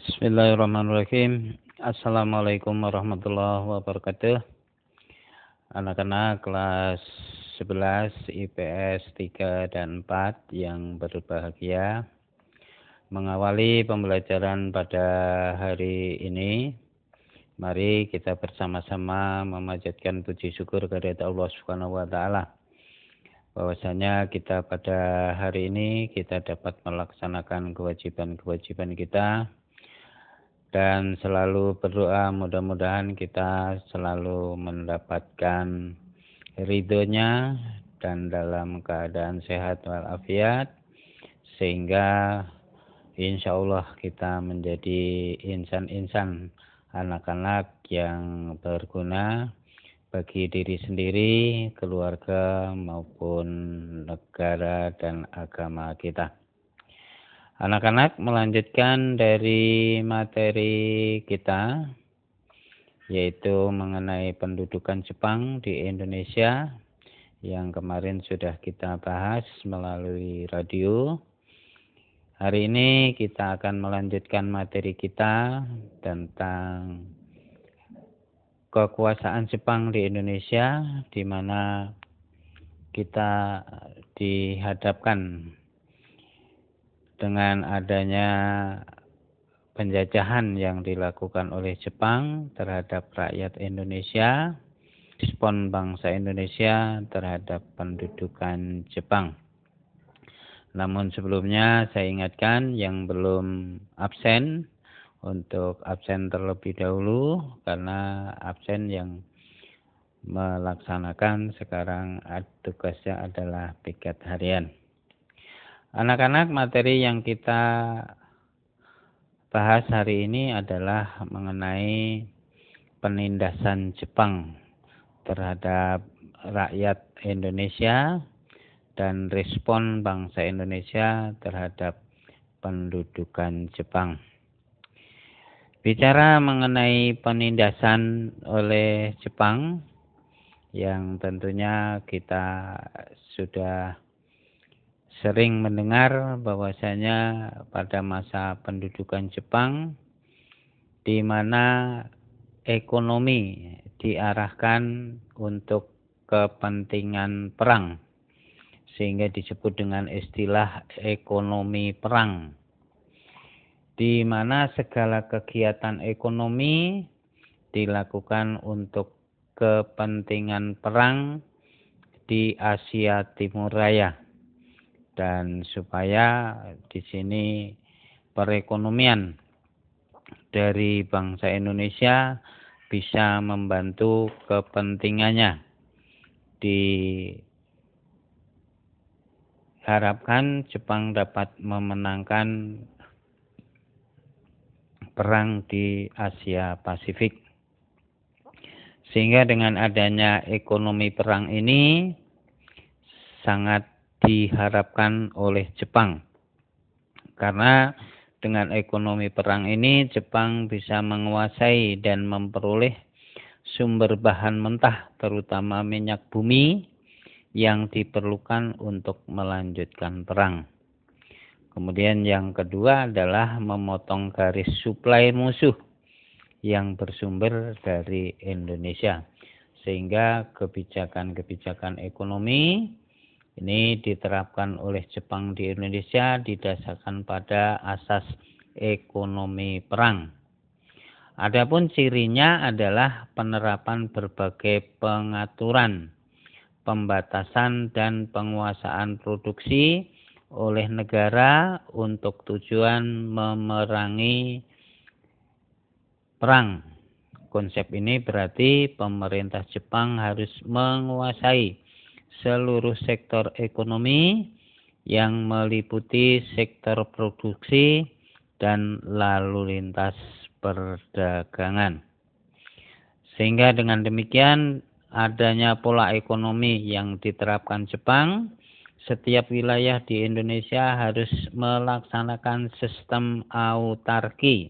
Bismillahirrahmanirrahim. Assalamualaikum warahmatullahi wabarakatuh. Anak-anak kelas 11 IPS 3 dan 4 yang berbahagia. Mengawali pembelajaran pada hari ini, mari kita bersama-sama memanjatkan puji syukur kepada Allah Subhanahu wa taala bahwasanya kita pada hari ini kita dapat melaksanakan kewajiban-kewajiban kita dan selalu berdoa mudah-mudahan kita selalu mendapatkan ridhonya dan dalam keadaan sehat walafiat sehingga insya Allah kita menjadi insan-insan anak-anak yang berguna bagi diri sendiri, keluarga maupun negara dan agama kita. Anak-anak melanjutkan dari materi kita yaitu mengenai pendudukan Jepang di Indonesia yang kemarin sudah kita bahas melalui radio. Hari ini kita akan melanjutkan materi kita tentang kekuasaan Jepang di Indonesia di mana kita dihadapkan dengan adanya penjajahan yang dilakukan oleh Jepang terhadap rakyat Indonesia, respon bangsa Indonesia terhadap pendudukan Jepang. Namun sebelumnya saya ingatkan yang belum absen untuk absen terlebih dahulu karena absen yang melaksanakan sekarang tugasnya adalah piket harian. Anak-anak materi yang kita bahas hari ini adalah mengenai penindasan Jepang terhadap rakyat Indonesia dan respon bangsa Indonesia terhadap pendudukan Jepang. Bicara mengenai penindasan oleh Jepang yang tentunya kita sudah sering mendengar bahwasanya pada masa pendudukan Jepang di mana ekonomi diarahkan untuk kepentingan perang sehingga disebut dengan istilah ekonomi perang di mana segala kegiatan ekonomi dilakukan untuk kepentingan perang di Asia Timur Raya dan supaya di sini perekonomian dari bangsa Indonesia bisa membantu kepentingannya diharapkan Jepang dapat memenangkan perang di Asia Pasifik. Sehingga dengan adanya ekonomi perang ini sangat diharapkan oleh Jepang. Karena dengan ekonomi perang ini Jepang bisa menguasai dan memperoleh sumber bahan mentah terutama minyak bumi yang diperlukan untuk melanjutkan perang. Kemudian yang kedua adalah memotong garis suplai musuh yang bersumber dari Indonesia. Sehingga kebijakan-kebijakan ekonomi ini diterapkan oleh Jepang di Indonesia didasarkan pada asas ekonomi perang. Adapun cirinya adalah penerapan berbagai pengaturan, pembatasan dan penguasaan produksi oleh negara untuk tujuan memerangi perang. Konsep ini berarti pemerintah Jepang harus menguasai seluruh sektor ekonomi yang meliputi sektor produksi dan lalu lintas perdagangan. Sehingga dengan demikian adanya pola ekonomi yang diterapkan Jepang, setiap wilayah di Indonesia harus melaksanakan sistem autarki.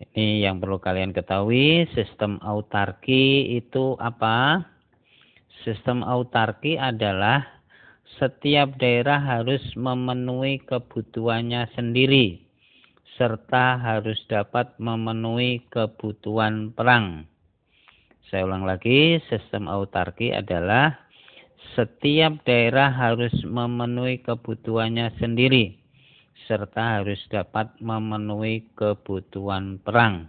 Ini yang perlu kalian ketahui, sistem autarki itu apa? Sistem autarki adalah setiap daerah harus memenuhi kebutuhannya sendiri serta harus dapat memenuhi kebutuhan perang. Saya ulang lagi, sistem autarki adalah setiap daerah harus memenuhi kebutuhannya sendiri serta harus dapat memenuhi kebutuhan perang.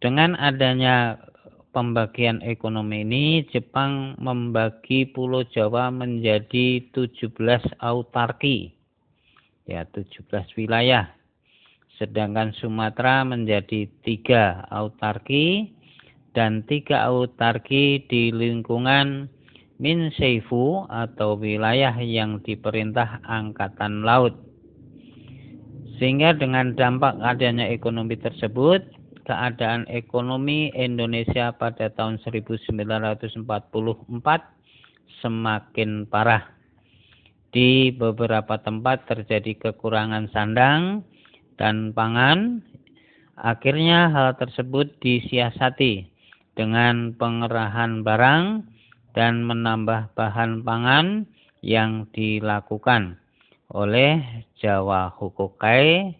Dengan adanya pembagian ekonomi ini, Jepang membagi Pulau Jawa menjadi 17 autarki. Ya, 17 wilayah. Sedangkan Sumatera menjadi tiga autarki dan tiga autarki di lingkungan Minseifu atau wilayah yang diperintah Angkatan Laut. Sehingga dengan dampak adanya ekonomi tersebut, keadaan ekonomi Indonesia pada tahun 1944 semakin parah. Di beberapa tempat terjadi kekurangan sandang dan pangan. Akhirnya hal tersebut disiasati dengan pengerahan barang dan menambah bahan pangan yang dilakukan oleh Jawa Hukukai,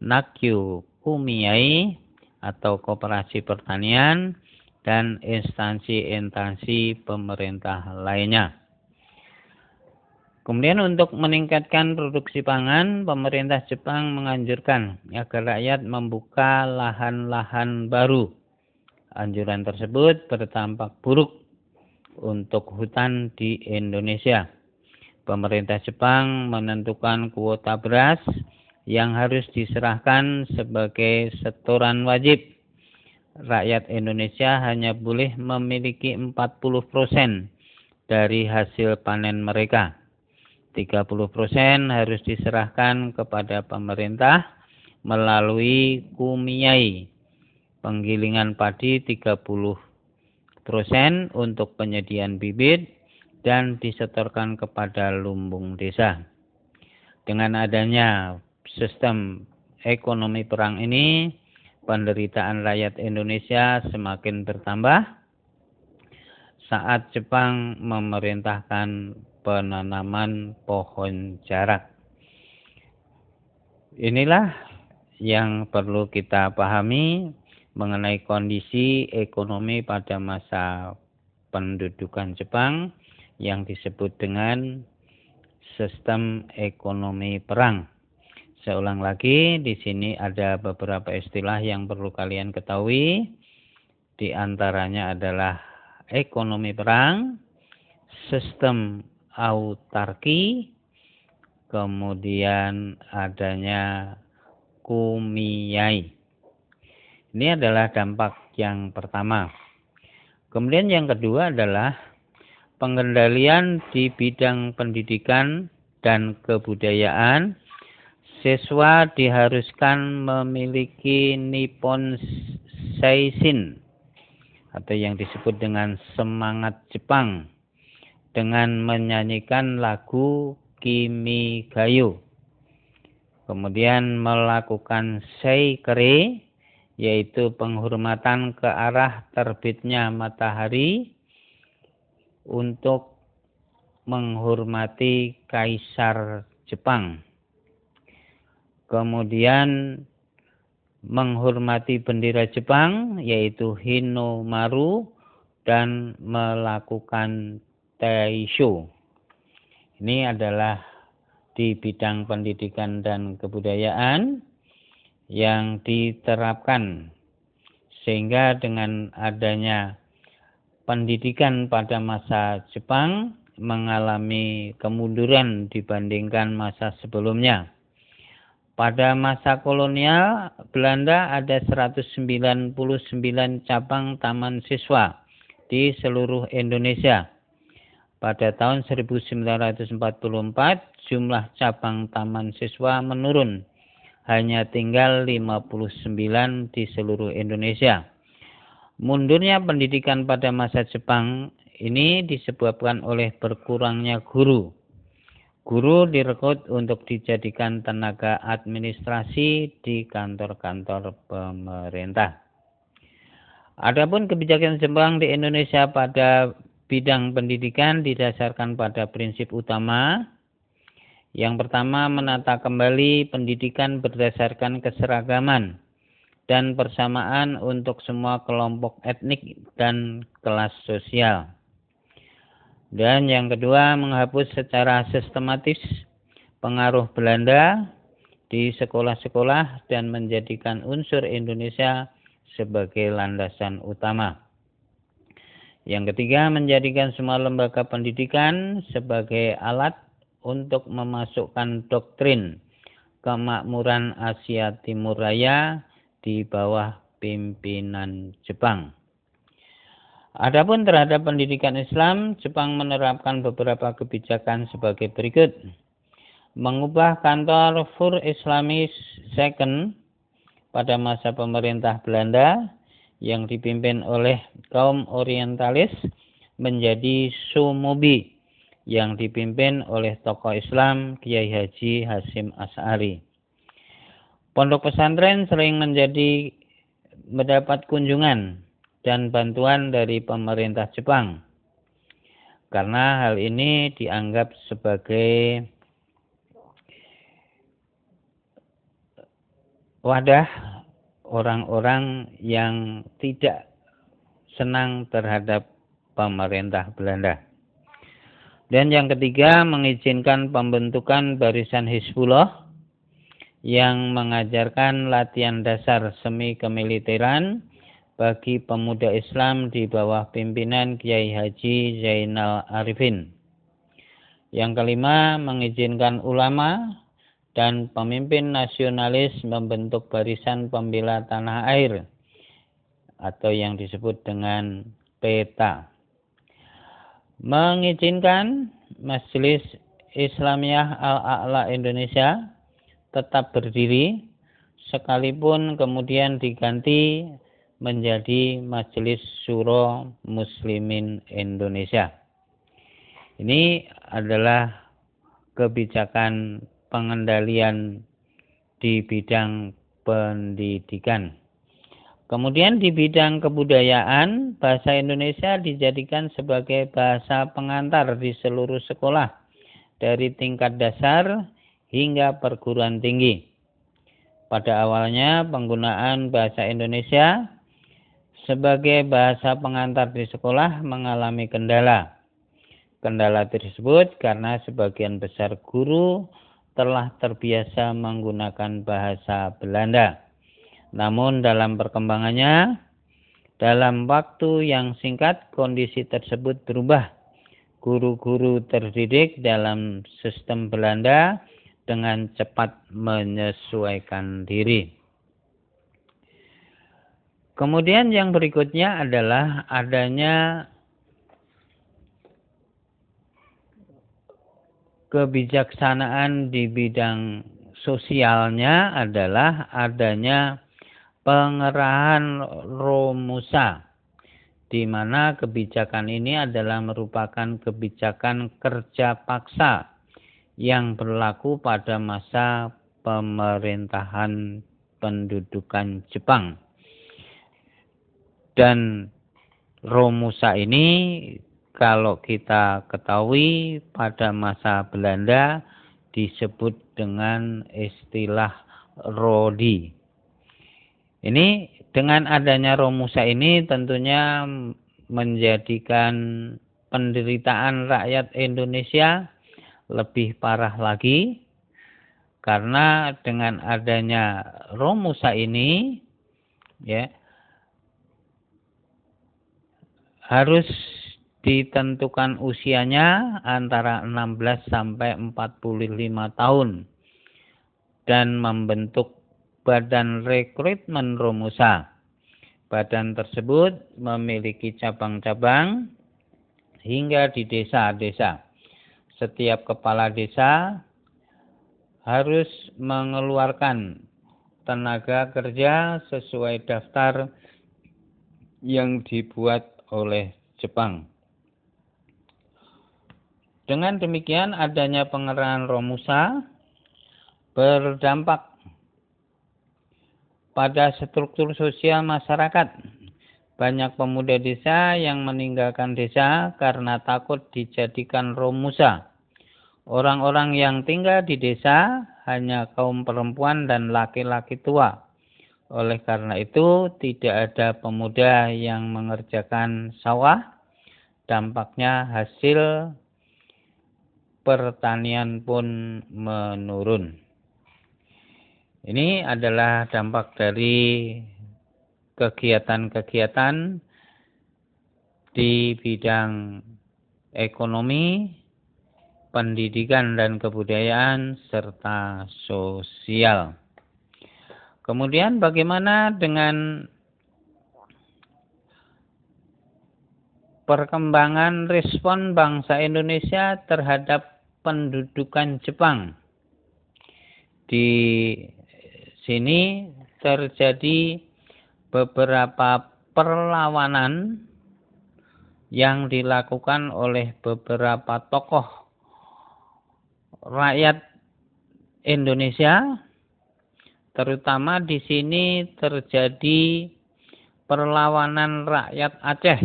Nakyu Kumiai atau Koperasi Pertanian dan instansi-instansi pemerintah lainnya. Kemudian untuk meningkatkan produksi pangan, pemerintah Jepang menganjurkan agar rakyat membuka lahan-lahan baru Anjuran tersebut berdampak buruk untuk hutan di Indonesia. Pemerintah Jepang menentukan kuota beras yang harus diserahkan sebagai setoran wajib. Rakyat Indonesia hanya boleh memiliki 40% dari hasil panen mereka. 30% harus diserahkan kepada pemerintah melalui kumiai penggilingan padi 30 persen untuk penyediaan bibit dan disetorkan kepada lumbung desa. Dengan adanya sistem ekonomi perang ini, penderitaan rakyat Indonesia semakin bertambah saat Jepang memerintahkan penanaman pohon jarak. Inilah yang perlu kita pahami mengenai kondisi ekonomi pada masa pendudukan Jepang yang disebut dengan sistem ekonomi perang. Saya ulang lagi, di sini ada beberapa istilah yang perlu kalian ketahui. Di antaranya adalah ekonomi perang, sistem autarki, kemudian adanya kumiai. Ini adalah dampak yang pertama. Kemudian yang kedua adalah pengendalian di bidang pendidikan dan kebudayaan. Siswa diharuskan memiliki Nippon Seishin atau yang disebut dengan semangat Jepang dengan menyanyikan lagu Kimi Gayo. Kemudian melakukan seikere yaitu penghormatan ke arah terbitnya matahari untuk menghormati kaisar Jepang. Kemudian menghormati bendera Jepang yaitu Hinomaru dan melakukan Taisho. Ini adalah di bidang pendidikan dan kebudayaan yang diterapkan sehingga dengan adanya pendidikan pada masa Jepang mengalami kemunduran dibandingkan masa sebelumnya. Pada masa kolonial Belanda ada 199 cabang taman siswa di seluruh Indonesia. Pada tahun 1944 jumlah cabang taman siswa menurun hanya tinggal 59 di seluruh Indonesia. Mundurnya pendidikan pada masa Jepang ini disebabkan oleh berkurangnya guru. Guru direkrut untuk dijadikan tenaga administrasi di kantor-kantor pemerintah. Adapun kebijakan Jepang di Indonesia pada bidang pendidikan didasarkan pada prinsip utama Yang pertama, menata kembali pendidikan berdasarkan keseragaman dan persamaan untuk semua kelompok etnik dan kelas sosial. Dan yang kedua, menghapus secara sistematis pengaruh Belanda di sekolah-sekolah dan menjadikan unsur Indonesia sebagai landasan utama. Yang ketiga, menjadikan semua lembaga pendidikan sebagai alat untuk memasukkan doktrin kemakmuran Asia Timur Raya di bawah pimpinan Jepang. Adapun terhadap pendidikan Islam, Jepang menerapkan beberapa kebijakan sebagai berikut. Mengubah kantor Fur Islamis Second pada masa pemerintah Belanda yang dipimpin oleh kaum orientalis menjadi Sumobi yang dipimpin oleh tokoh Islam Kiai Haji Hasim As'ari. Pondok pesantren sering menjadi mendapat kunjungan dan bantuan dari pemerintah Jepang. Karena hal ini dianggap sebagai wadah orang-orang yang tidak senang terhadap pemerintah Belanda. Dan yang ketiga, mengizinkan pembentukan barisan Hizbullah yang mengajarkan latihan dasar semi kemiliteran bagi pemuda Islam di bawah pimpinan Kiai Haji Zainal Arifin. Yang kelima, mengizinkan ulama dan pemimpin nasionalis membentuk barisan pembela tanah air atau yang disebut dengan PETA mengizinkan Majelis Islamiyah Al-A'la Indonesia tetap berdiri sekalipun kemudian diganti menjadi Majelis Suro Muslimin Indonesia. Ini adalah kebijakan pengendalian di bidang pendidikan. Kemudian di bidang kebudayaan, bahasa Indonesia dijadikan sebagai bahasa pengantar di seluruh sekolah, dari tingkat dasar hingga perguruan tinggi. Pada awalnya penggunaan bahasa Indonesia sebagai bahasa pengantar di sekolah mengalami kendala. Kendala tersebut karena sebagian besar guru telah terbiasa menggunakan bahasa Belanda namun dalam perkembangannya, dalam waktu yang singkat kondisi tersebut berubah. Guru-guru terdidik dalam sistem Belanda dengan cepat menyesuaikan diri. Kemudian yang berikutnya adalah adanya kebijaksanaan di bidang sosialnya adalah adanya pengerahan Romusa di mana kebijakan ini adalah merupakan kebijakan kerja paksa yang berlaku pada masa pemerintahan pendudukan Jepang. Dan Romusa ini kalau kita ketahui pada masa Belanda disebut dengan istilah Rodi. Ini dengan adanya Romusa ini tentunya menjadikan penderitaan rakyat Indonesia lebih parah lagi karena dengan adanya Romusa ini ya harus ditentukan usianya antara 16 sampai 45 tahun dan membentuk Badan Rekrutmen Romusa. Badan tersebut memiliki cabang-cabang hingga di desa-desa. Setiap kepala desa harus mengeluarkan tenaga kerja sesuai daftar yang dibuat oleh Jepang. Dengan demikian adanya pengerahan Romusa berdampak pada struktur sosial masyarakat. Banyak pemuda desa yang meninggalkan desa karena takut dijadikan romusa. Orang-orang yang tinggal di desa hanya kaum perempuan dan laki-laki tua. Oleh karena itu, tidak ada pemuda yang mengerjakan sawah. Dampaknya hasil pertanian pun menurun. Ini adalah dampak dari kegiatan-kegiatan di bidang ekonomi, pendidikan dan kebudayaan, serta sosial. Kemudian bagaimana dengan perkembangan respon bangsa Indonesia terhadap pendudukan Jepang? Di sini terjadi beberapa perlawanan yang dilakukan oleh beberapa tokoh rakyat Indonesia terutama di sini terjadi perlawanan rakyat Aceh.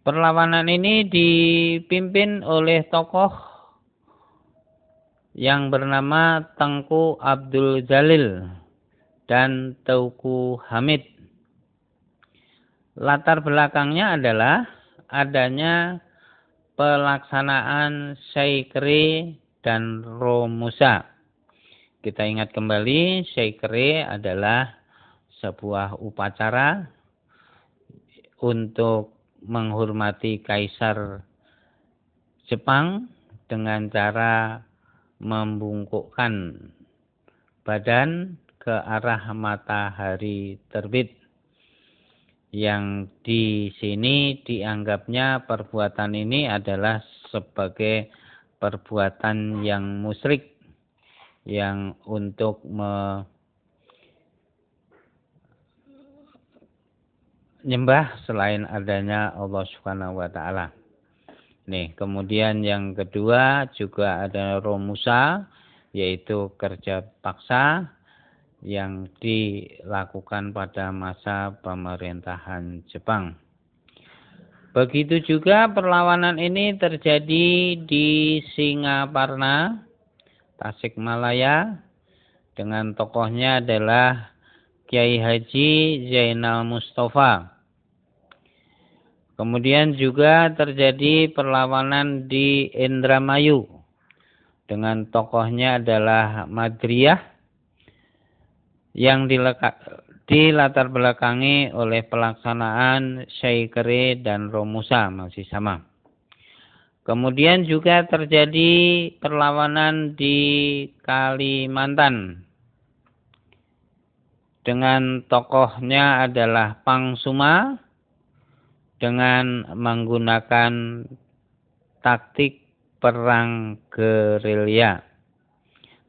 Perlawanan ini dipimpin oleh tokoh yang bernama Tengku Abdul Jalil dan Teuku Hamid. Latar belakangnya adalah adanya pelaksanaan Syaikri dan Romusa. Kita ingat kembali, Syaikri adalah sebuah upacara untuk menghormati kaisar Jepang dengan cara membungkukkan badan ke arah matahari terbit yang di sini dianggapnya perbuatan ini adalah sebagai perbuatan yang musyrik yang untuk menyembah selain adanya Allah Subhanahu wa taala. Nih, kemudian yang kedua juga ada romusa yaitu kerja paksa yang dilakukan pada masa pemerintahan Jepang. Begitu juga perlawanan ini terjadi di Singaparna, Tasikmalaya, dengan tokohnya adalah Kiai Haji Zainal Mustafa Kemudian juga terjadi perlawanan di Indramayu dengan tokohnya adalah Madriyah yang dilatar belakangi oleh pelaksanaan Syaikri dan Romusa masih sama. Kemudian juga terjadi perlawanan di Kalimantan dengan tokohnya adalah Pangsuma dengan menggunakan taktik perang gerilya.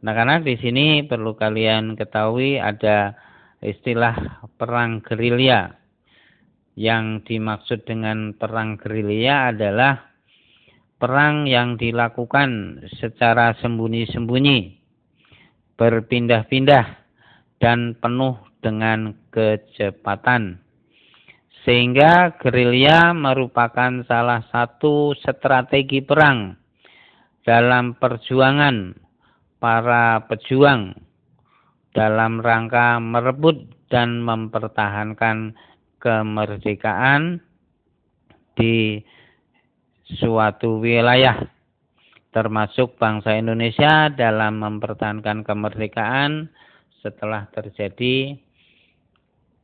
Nah, karena di sini perlu kalian ketahui ada istilah perang gerilya. Yang dimaksud dengan perang gerilya adalah perang yang dilakukan secara sembunyi-sembunyi, berpindah-pindah, dan penuh dengan kecepatan. Sehingga gerilya merupakan salah satu strategi perang dalam perjuangan para pejuang dalam rangka merebut dan mempertahankan kemerdekaan di suatu wilayah termasuk bangsa Indonesia dalam mempertahankan kemerdekaan setelah terjadi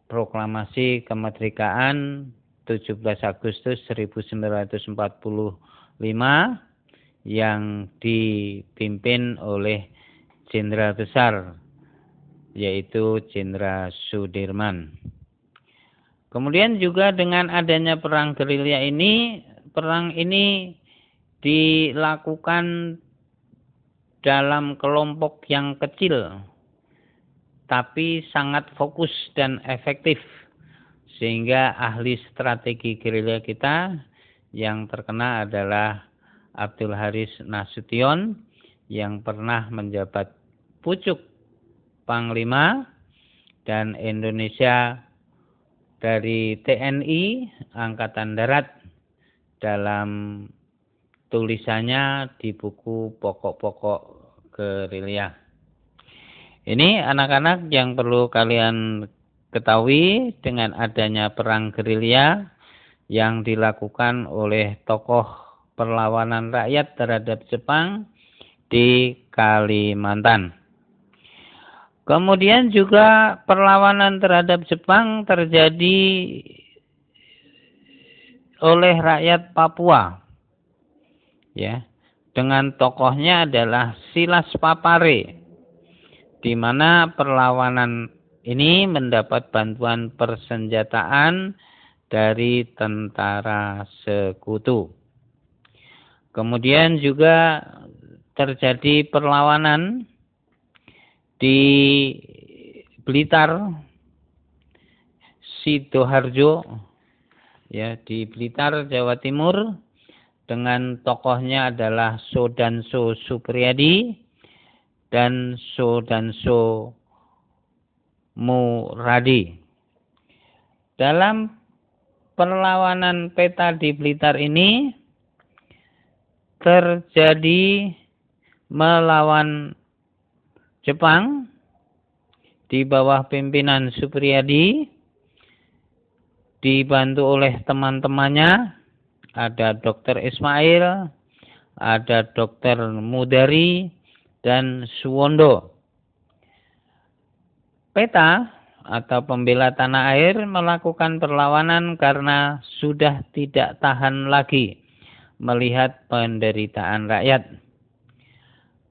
proklamasi kemerdekaan 17 Agustus 1945 yang dipimpin oleh Jenderal Besar yaitu Jenderal Sudirman. Kemudian juga dengan adanya perang gerilya ini, perang ini dilakukan dalam kelompok yang kecil tapi sangat fokus dan efektif sehingga ahli strategi gerilya kita yang terkena adalah Abdul Haris Nasution yang pernah menjabat pucuk Panglima dan Indonesia dari TNI Angkatan Darat dalam tulisannya di buku pokok-pokok gerilya. Ini anak-anak yang perlu kalian ketahui dengan adanya perang gerilya yang dilakukan oleh tokoh perlawanan rakyat terhadap Jepang di Kalimantan. Kemudian juga perlawanan terhadap Jepang terjadi oleh rakyat Papua. Ya. Dengan tokohnya adalah Silas Papare di mana perlawanan ini mendapat bantuan persenjataan dari tentara sekutu. Kemudian juga terjadi perlawanan di Blitar, Sidoarjo, ya di Blitar, Jawa Timur, dengan tokohnya adalah Sodanso Supriyadi dan So dan So Muradi. Dalam perlawanan peta di Blitar ini terjadi melawan Jepang di bawah pimpinan Supriyadi dibantu oleh teman-temannya ada Dr. Ismail, ada Dr. Mudari, dan Suwondo. Peta atau pembela tanah air melakukan perlawanan karena sudah tidak tahan lagi melihat penderitaan rakyat.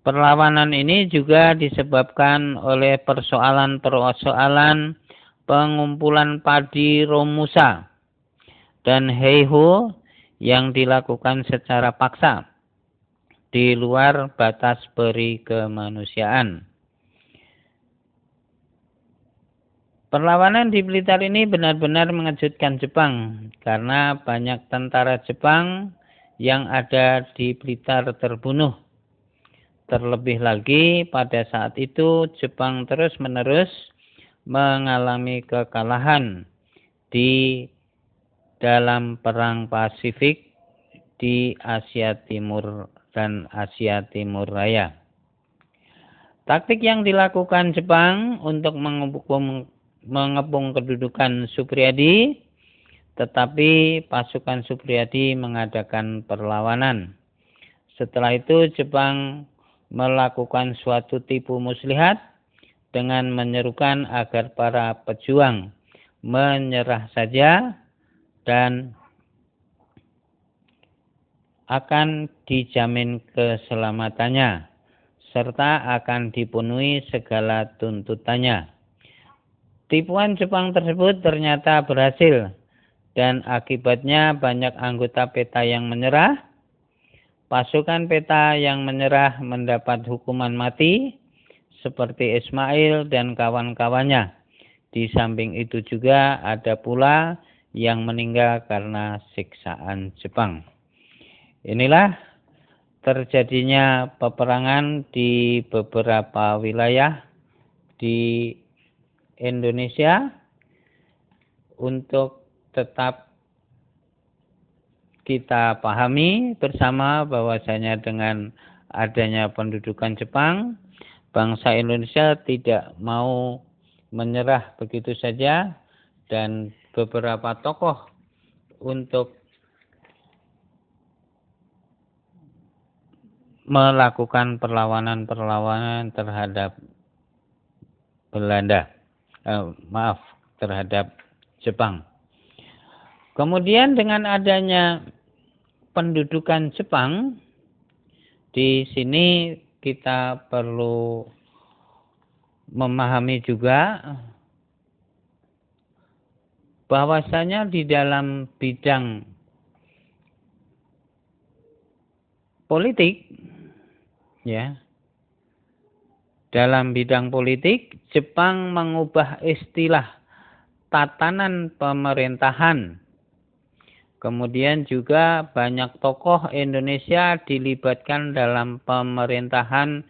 Perlawanan ini juga disebabkan oleh persoalan-persoalan pengumpulan padi Romusa dan Heiho yang dilakukan secara paksa di luar batas peri kemanusiaan. Perlawanan di Blitar ini benar-benar mengejutkan Jepang karena banyak tentara Jepang yang ada di Blitar terbunuh. Terlebih lagi pada saat itu Jepang terus-menerus mengalami kekalahan di dalam perang Pasifik di Asia Timur dan Asia Timur Raya. Taktik yang dilakukan Jepang untuk mengepung, mengepung kedudukan Supriyadi, tetapi pasukan Supriyadi mengadakan perlawanan. Setelah itu Jepang melakukan suatu tipu muslihat dengan menyerukan agar para pejuang menyerah saja dan akan dijamin keselamatannya serta akan dipenuhi segala tuntutannya. Tipuan Jepang tersebut ternyata berhasil dan akibatnya banyak anggota PETA yang menyerah. Pasukan PETA yang menyerah mendapat hukuman mati seperti Ismail dan kawan-kawannya. Di samping itu juga ada pula yang meninggal karena siksaan Jepang. Inilah terjadinya peperangan di beberapa wilayah di Indonesia untuk tetap kita pahami bersama bahwasanya dengan adanya pendudukan Jepang, bangsa Indonesia tidak mau menyerah begitu saja dan beberapa tokoh untuk melakukan perlawanan-perlawanan terhadap Belanda, eh, maaf terhadap Jepang. Kemudian dengan adanya pendudukan Jepang di sini kita perlu memahami juga bahwasanya di dalam bidang politik ya dalam bidang politik Jepang mengubah istilah tatanan pemerintahan kemudian juga banyak tokoh Indonesia dilibatkan dalam pemerintahan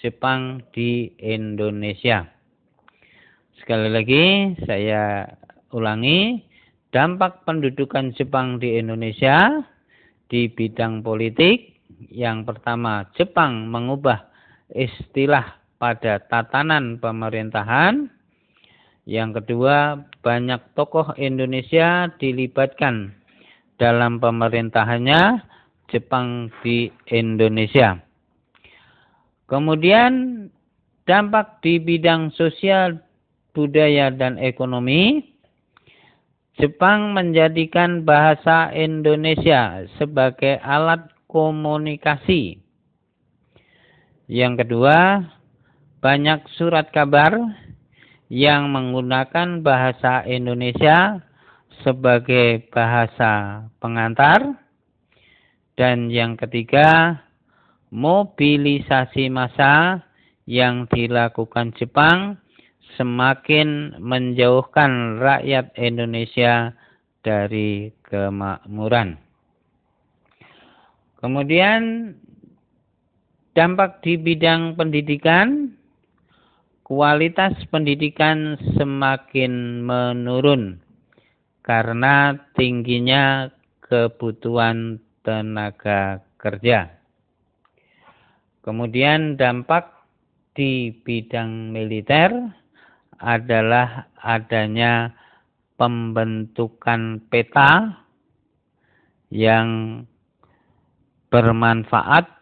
Jepang di Indonesia sekali lagi saya ulangi dampak pendudukan Jepang di Indonesia di bidang politik. Yang pertama, Jepang mengubah istilah pada tatanan pemerintahan. Yang kedua, banyak tokoh Indonesia dilibatkan dalam pemerintahannya Jepang di Indonesia. Kemudian dampak di bidang sosial, budaya, dan ekonomi. Jepang menjadikan bahasa Indonesia sebagai alat komunikasi. Yang kedua, banyak surat kabar yang menggunakan bahasa Indonesia sebagai bahasa pengantar. Dan yang ketiga, mobilisasi massa yang dilakukan Jepang semakin menjauhkan rakyat Indonesia dari kemakmuran. Kemudian dampak di bidang pendidikan, kualitas pendidikan semakin menurun karena tingginya kebutuhan tenaga kerja. Kemudian dampak di bidang militer adalah adanya pembentukan peta yang bermanfaat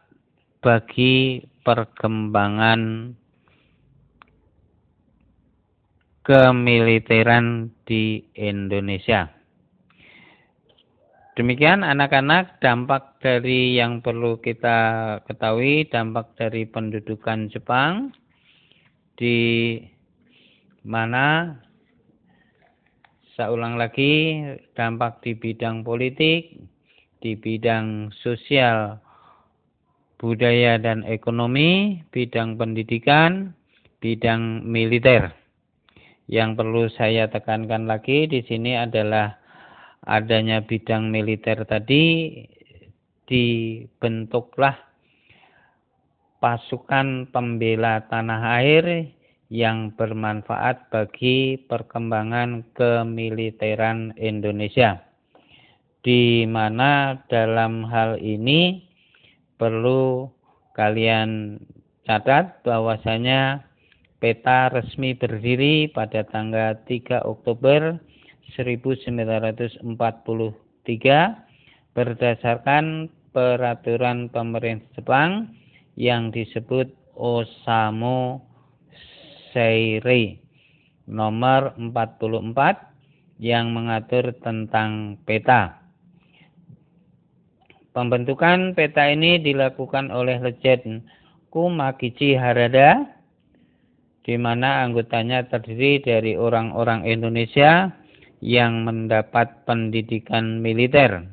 bagi perkembangan kemiliteran di Indonesia. Demikian anak-anak dampak dari yang perlu kita ketahui dampak dari pendudukan Jepang di mana saya ulang lagi dampak di bidang politik, di bidang sosial, budaya dan ekonomi, bidang pendidikan, bidang militer. Yang perlu saya tekankan lagi di sini adalah adanya bidang militer tadi dibentuklah pasukan pembela tanah air yang bermanfaat bagi perkembangan kemiliteran Indonesia. Di mana dalam hal ini perlu kalian catat bahwasanya peta resmi berdiri pada tanggal 3 Oktober 1943 berdasarkan peraturan pemerintah Jepang yang disebut Osamu Seirei nomor 44 yang mengatur tentang peta. Pembentukan peta ini dilakukan oleh Legend Kumakichi Harada di mana anggotanya terdiri dari orang-orang Indonesia yang mendapat pendidikan militer.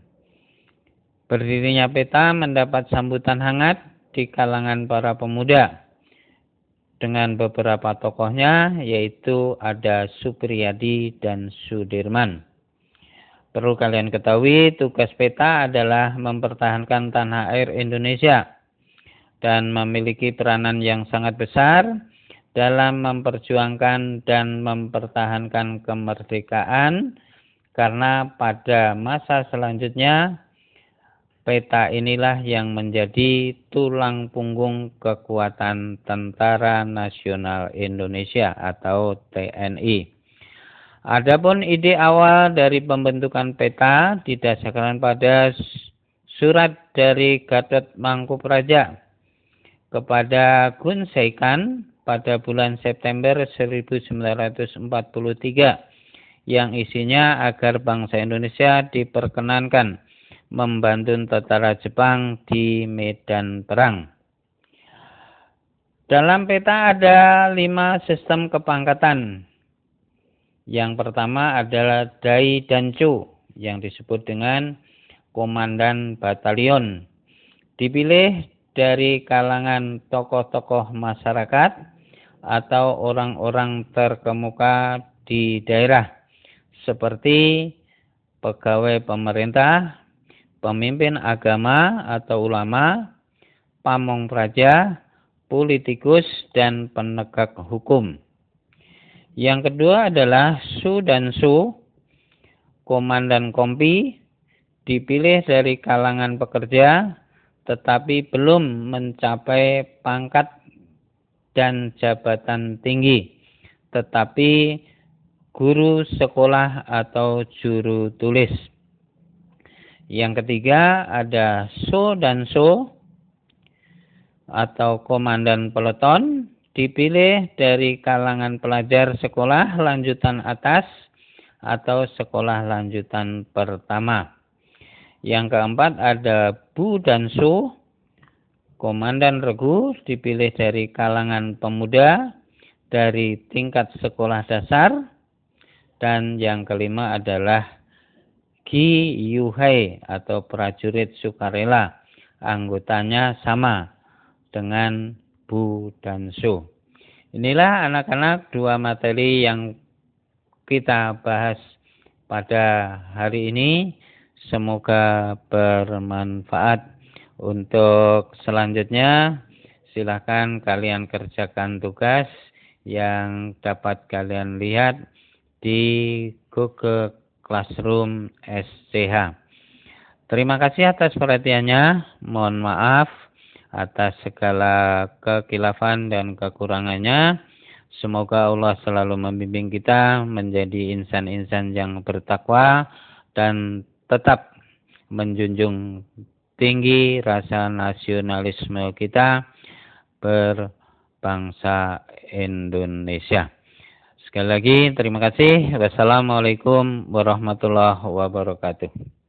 Berdirinya peta mendapat sambutan hangat di kalangan para pemuda dengan beberapa tokohnya yaitu ada Supriyadi dan Sudirman. Perlu kalian ketahui tugas peta adalah mempertahankan tanah air Indonesia dan memiliki peranan yang sangat besar dalam memperjuangkan dan mempertahankan kemerdekaan karena pada masa selanjutnya peta inilah yang menjadi tulang punggung kekuatan Tentara Nasional Indonesia atau TNI. Adapun ide awal dari pembentukan peta didasarkan pada surat dari Gatot Mangkupraja kepada Gun Seikan pada bulan September 1943 yang isinya agar bangsa Indonesia diperkenankan membantu tentara Jepang di medan perang. Dalam peta ada lima sistem kepangkatan. Yang pertama adalah Dai Dancu yang disebut dengan Komandan Batalion. Dipilih dari kalangan tokoh-tokoh masyarakat atau orang-orang terkemuka di daerah seperti pegawai pemerintah, pemimpin agama atau ulama, pamong praja, politikus, dan penegak hukum. Yang kedua adalah Su dan Su, komandan kompi, dipilih dari kalangan pekerja tetapi belum mencapai pangkat dan jabatan tinggi tetapi guru sekolah atau juru tulis. Yang ketiga ada so dan so atau komandan peleton dipilih dari kalangan pelajar sekolah lanjutan atas atau sekolah lanjutan pertama. Yang keempat ada Bu dan Su. Komandan Regu dipilih dari kalangan pemuda dari tingkat sekolah dasar. Dan yang kelima adalah Ki Yuhei atau prajurit sukarela. Anggotanya sama dengan Bu dan Su. Inilah anak-anak dua materi yang kita bahas pada hari ini Semoga bermanfaat. Untuk selanjutnya, silakan kalian kerjakan tugas yang dapat kalian lihat di Google Classroom SCH. Terima kasih atas perhatiannya. Mohon maaf atas segala kekilafan dan kekurangannya. Semoga Allah selalu membimbing kita menjadi insan-insan yang bertakwa dan tetap menjunjung tinggi rasa nasionalisme kita berbangsa Indonesia. Sekali lagi terima kasih. Wassalamualaikum warahmatullahi wabarakatuh.